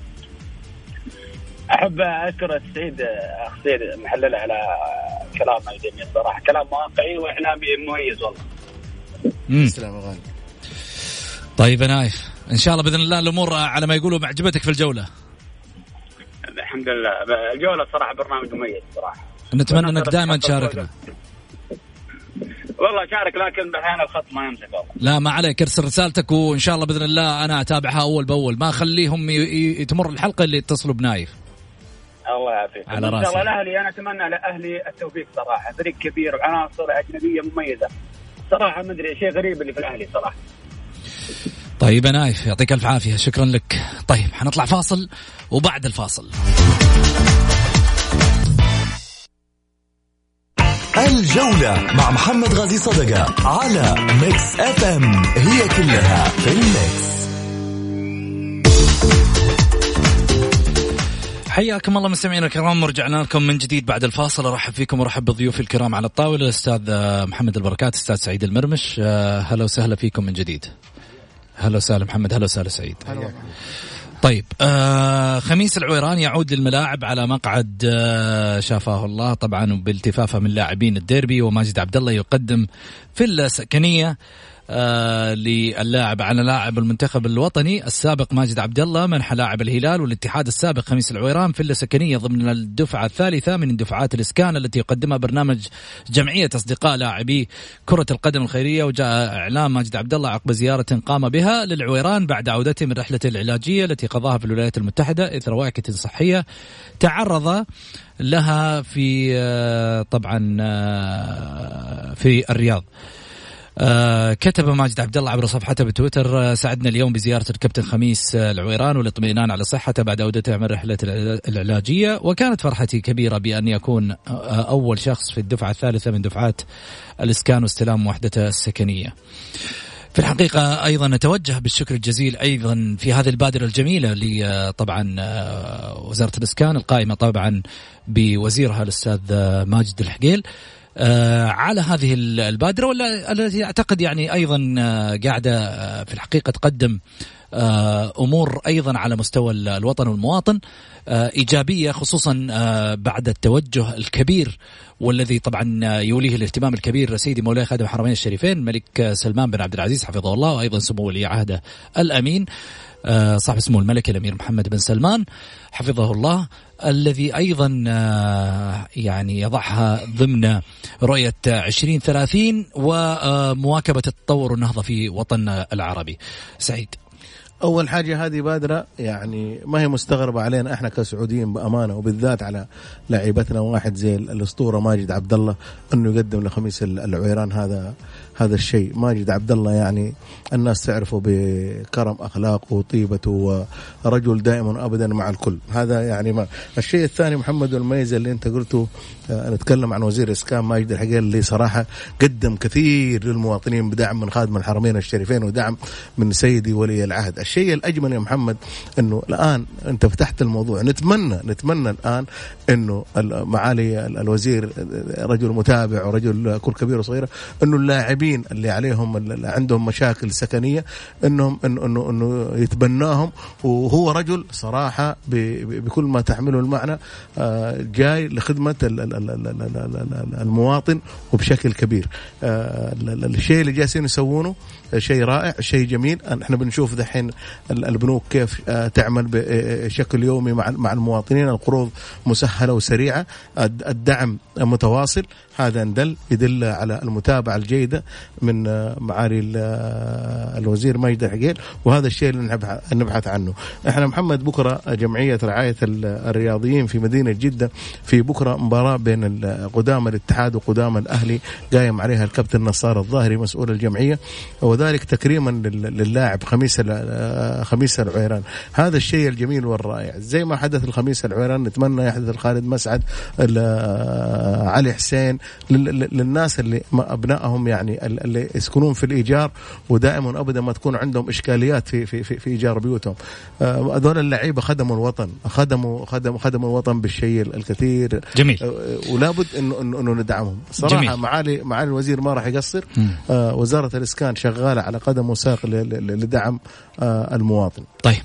أحب اشكر سعيد أخ سعيد محلله على كلامه الجميل صراحة. كلام واقعي وإعلامي مميز والله. تسلم غالي. طيب يا نايف إن شاء الله بإذن الله الأمور على ما يقولوا عجبتك في الجولة. الحمد لله. الجولة صراحة برنامج مميز صراحة. نتمنى إنك دائما تشاركنا. والله شارك لكن أحيانا الخط ما يمسك والله. لا ما عليك ارسل رسالتك وإن شاء الله بإذن الله أنا أتابعها أول بأول. ما أخليهم تمر الحلقة اللي يتصلوا بنايف. الله يعافيك. على راسي إن شاء الله الأهلي أنا أتمنى لأهلي التوفيق صراحة. فريق كبير وعناصر أجنبية مميزة. صراحة ما أدري شيء غريب اللي في الأهلي صراحة. طيب يا نايف يعطيك ألف عافية شكرا لك. طيب حنطلع فاصل وبعد الفاصل. الجولة مع محمد غازي صدقة على Mix FM it's all in the mix حياكم الله مستمعينا الكرام ورجعنا لكم من جديد بعد الفاصل. أرحب فيكم وأرحب بضيوفي الكرام على الطاولة الأستاذ محمد البركات أستاذ سعيد المرمش. هلا وسهلا فيكم من جديد. هلا وسهلا محمد هلا وسهلا سعيد. طيب آه خميس العويران يعود للملاعب على مقعد آه شافاه الله. طبعا بالتفافه من لاعبين الديربي وماجد عبد الله يقدم في السكنية. آه للاعب على لاعب المنتخب الوطني السابق ماجد عبد الله منح لاعب الهلال والاتحاد السابق خميس العويران فيلا سكنيه ضمن الدفعة الثالثة من دفعات الإسكان التي يقدمها برنامج جمعية أصدقاء لاعبي كرة القدم الخيرية وجاء إعلام ماجد عبد الله عقب زيارة قام بها للعويران بعد عودته من رحلته العلاجية التي قضاها في الولايات المتحدة اثر وعكه صحية تعرض لها في آه، طبعا آه، في الرياض. آه كتب ماجد عبد الله عبر صفحته بتويتر آه سعدنا اليوم بزيارة الكابتن خميس آه العويران والاطمئنان على صحته بعد عودته من رحلة العلاجية وكانت فرحتي كبيرة بأن يكون أول شخص في الدفعة الثالثة من دفعات الإسكان واستلام وحدته السكنية. في الحقيقة أيضا نتوجه بالشكر الجزيل أيضا في هذه البادرة الجميلة لطبعا وزارة الإسكان القائمة طبعا بوزيرها الأستاذ ماجد الحقيل على هذه البادرة ولا التي أعتقد يعني أيضا قاعدة في الحقيقة تقدم آه، أمور أيضا على مستوى الوطن والمواطن آه، إيجابية خصوصا آه، بعد التوجه الكبير والذي طبعا يوليه الاهتمام الكبير سيدي مولاي خادم الحرمين الشريفين الملك سلمان بن عبد العزيز حفظه الله وأيضا سمو ولي عهده الأمين. صاحب سمو الملك الأمير محمد بن سلمان حفظه الله الذي أيضا يعني يضعها ضمن رؤية 2030 ومواكبة التطور والنهضة في وطننا العربي. سعيد. أول حاجة هذه بادرة يعني ما هي مستغربة علينا إحنا كسعوديين بأمانة وبالذات على لاعبتنا واحد زي الأسطورة ماجد عبد الله أنه يقدم لخميس العويران هذا هذا الشيء. ماجد عبد الله يعني الناس تعرفه بكرم اخلاقه وطيبته ورجل دائما أبدا مع الكل. هذا يعني ما الشيء الثاني محمد الميزة اللي أنت قلته آه، نتكلم عن وزير إسكان ماجد الحقيقة اللي صراحة قدم كثير للمواطنين بدعم من خادم الحرمين الشريفين ودعم من سيدي ولي العهد. الشيء الأجمل يا محمد إنه الآن أنت فتحت الموضوع. نتمنى نتمنى الآن إنه معالي الوزير رجل متابع ورجل كل كبير وصغيره إنه اللاعبين المساكين اللي عليهم اللي عندهم مشاكل سكنية إنهم انه انه, إنه يتبناهم. وهو رجل صراحة بكل ما تحمله المعنى آه، جاي لخدمة المواطن وبشكل كبير. آه، الشيء اللي جالسين يسوونه شيء رائع شيء جميل. إحنا بنشوف دحين البنوك كيف آه، تعمل بشكل يومي مع المواطنين. القروض مسهلة وسريعة. الدعم متواصل. هذا ندل يدل على المتابعة الجيدة من آه، معالي آه، الوزير ماجد العقيل. وهذا الشيء اللي نبحث عنه. إحنا محمد بكرة جمعية رعاية الرياضيين في مدينة جدة. في بكرة مباراة بين قدام الاتحاد وقدام الأهلي. قايم عليها الكابتن نصار الظاهري مسؤول الجمعية. وذلك تكريما للاعب خميس آه، خميس العويران هذا الشيء الجميل والرائع. زي ما حدث الخميس العويران نتمنى يحدث الخالد مسعد علي حسين للناس اللي أبنائهم يعني اللي يسكنون في الإيجار ودائما ابدا ما تكون عندهم إشكاليات في في في, في إيجار بيوتهم. آه، هذول اللعيبة خدموا الوطن خدموا خدموا خدموا الوطن بالشيء الكثير. جميل. آه، ولابد انه انه ندعمهم. صراحة جميل. معالي معالي الوزير ما راح يقصر. آه وزارة الإسكان شغاله على قدم وساق لدعم آه المواطن. طيب.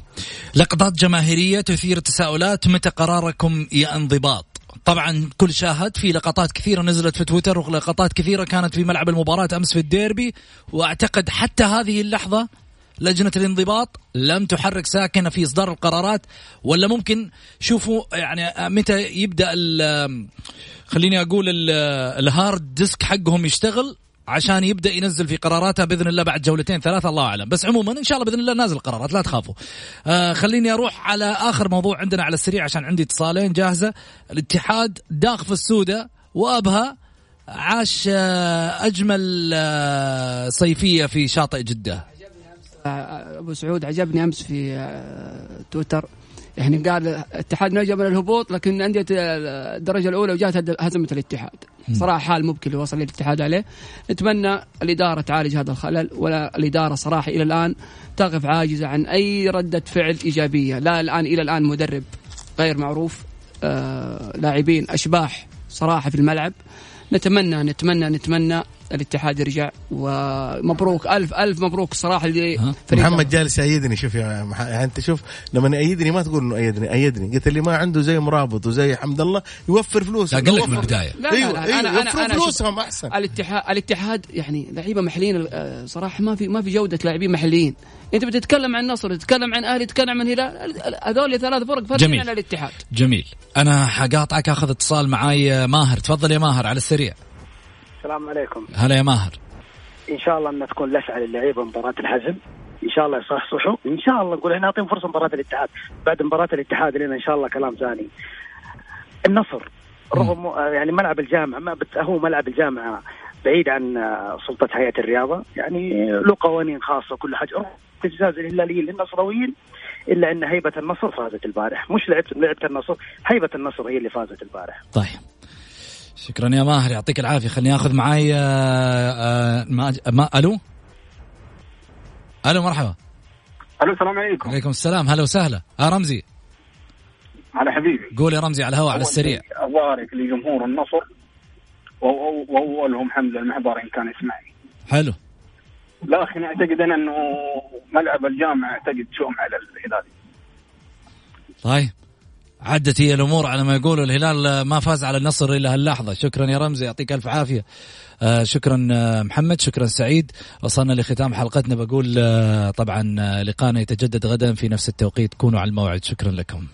لقطات جماهيرية تثير تساؤلات متى قراركم يا انضباط؟ طبعا كل شاهد في لقطات كثيرة نزلت في تويتر ولقطات كثيرة كانت في ملعب المباراة أمس في الديربي وأعتقد حتى هذه اللحظة لجنة الانضباط لم تحرك ساكنة في إصدار القرارات ولا ممكن؟ شوفوا يعني متى يبدأ خليني أقول ال hard disk حقهم يشتغل عشان يبدأ ينزل في قراراته بإذن الله بعد جولتين ثلاثة الله أعلم. بس عموما إن شاء الله بإذن الله نازل قرارات لا تخافوا. آه خليني أروح على آخر موضوع عندنا على السريع عشان عندي اتصالين جاهزة. الاتحاد داخ في السودة وأبها عاش آه أجمل آه صيفية في شاطئ جدة. أبو سعود عجبني أمس في آه، تويتر. يعني قال الاتحاد نجا من الهبوط لكن أندية الدرجة الأولى وجات هزمت الاتحاد. صراحة حال مبكي اللي وصل الاتحاد عليه. نتمنى الإدارة تعالج هذا الخلل ولا الإدارة صراحة إلى الآن تقف عاجزة عن أي ردة فعل إيجابية. لا الآن إلى الآن مدرب غير معروف آه لاعبين أشباح صراحة في الملعب. نتمنى نتمنى نتمنى الاتحاد يرجع ومبروك ألف ألف مبروك صراحة اللي محمد جالس يأيدني شوف يا مح... يعني أنت شوف لما يأيدني ما تقول إنه أيدني أيدني. قلت اللي ما عنده زي مرابط وزي حمد الله يوفر فلوس أقول لك من البداية. لا لا, أيوة لا, أيوة أنا أنا أنا فلوسهم أحسن. الاتحاد الاتحاد يعني لعيبة محليين آه، صراحة ما في ما في جودة لاعبين محليين. أنت بتتكلم عن النصر تتكلم عن أهلي تتكلم عن هلال هذول ثلاث فرق فرق عن الاتحاد. جميل. أنا حقاطعك أخذ اتصال معاي ماهر. تفضل يا ماهر على السريع. السلام عليكم. هلا يا ماهر. إن شاء الله انها تكون لسعه للعيبه مباراة الحزم. إن شاء الله يصحصحوا. إن شاء الله نقول إحنا نعطيهم فرصة مباراة الاتحاد. بعد مباراة الاتحاد لنا إن شاء الله كلام ثاني. النصر. رغم يعني ملعب الجامعة ما بت... هو ملعب الجامعة بعيد عن سلطة هيئه الرياضة. يعني له قوانين خاصة كل حاجة. اعتزاز الهلاليين للنصراويين إلا إن هيبة النصر فازت البارح. مش لعبه لعبه النصر هيبة النصر هي اللي فازت البارح. طيب. شكرا يا ماهر يعطيك العافية. خليني آخذ معاي آه، آه، ما, ما ألو؟ ألو مرحبا. ألو السلام عليكم. وعليكم السلام. هلا وسهلا. آه رمزي. على حبيبي. قول يا رمزي على الهواء على السريع. ابارك لجمهور النصر واولهم حمزة المحضر إن كان يسمعني. حلو. لكن اعتقد أنا أنه ملعب الجامعة أعتقد شؤم على الهلال. طيب. عدت هي الأمور على ما يقولوا الهلال ما فاز على النصر إلى هاللحظة. شكرا يا رمزي يعطيك ألف عافية. آه شكرا آه محمد شكرا سعيد. وصلنا لختام حلقتنا. بقول آه طبعا آه لقانا يتجدد غدا في نفس التوقيت. كونوا على الموعد. شكرا لكم.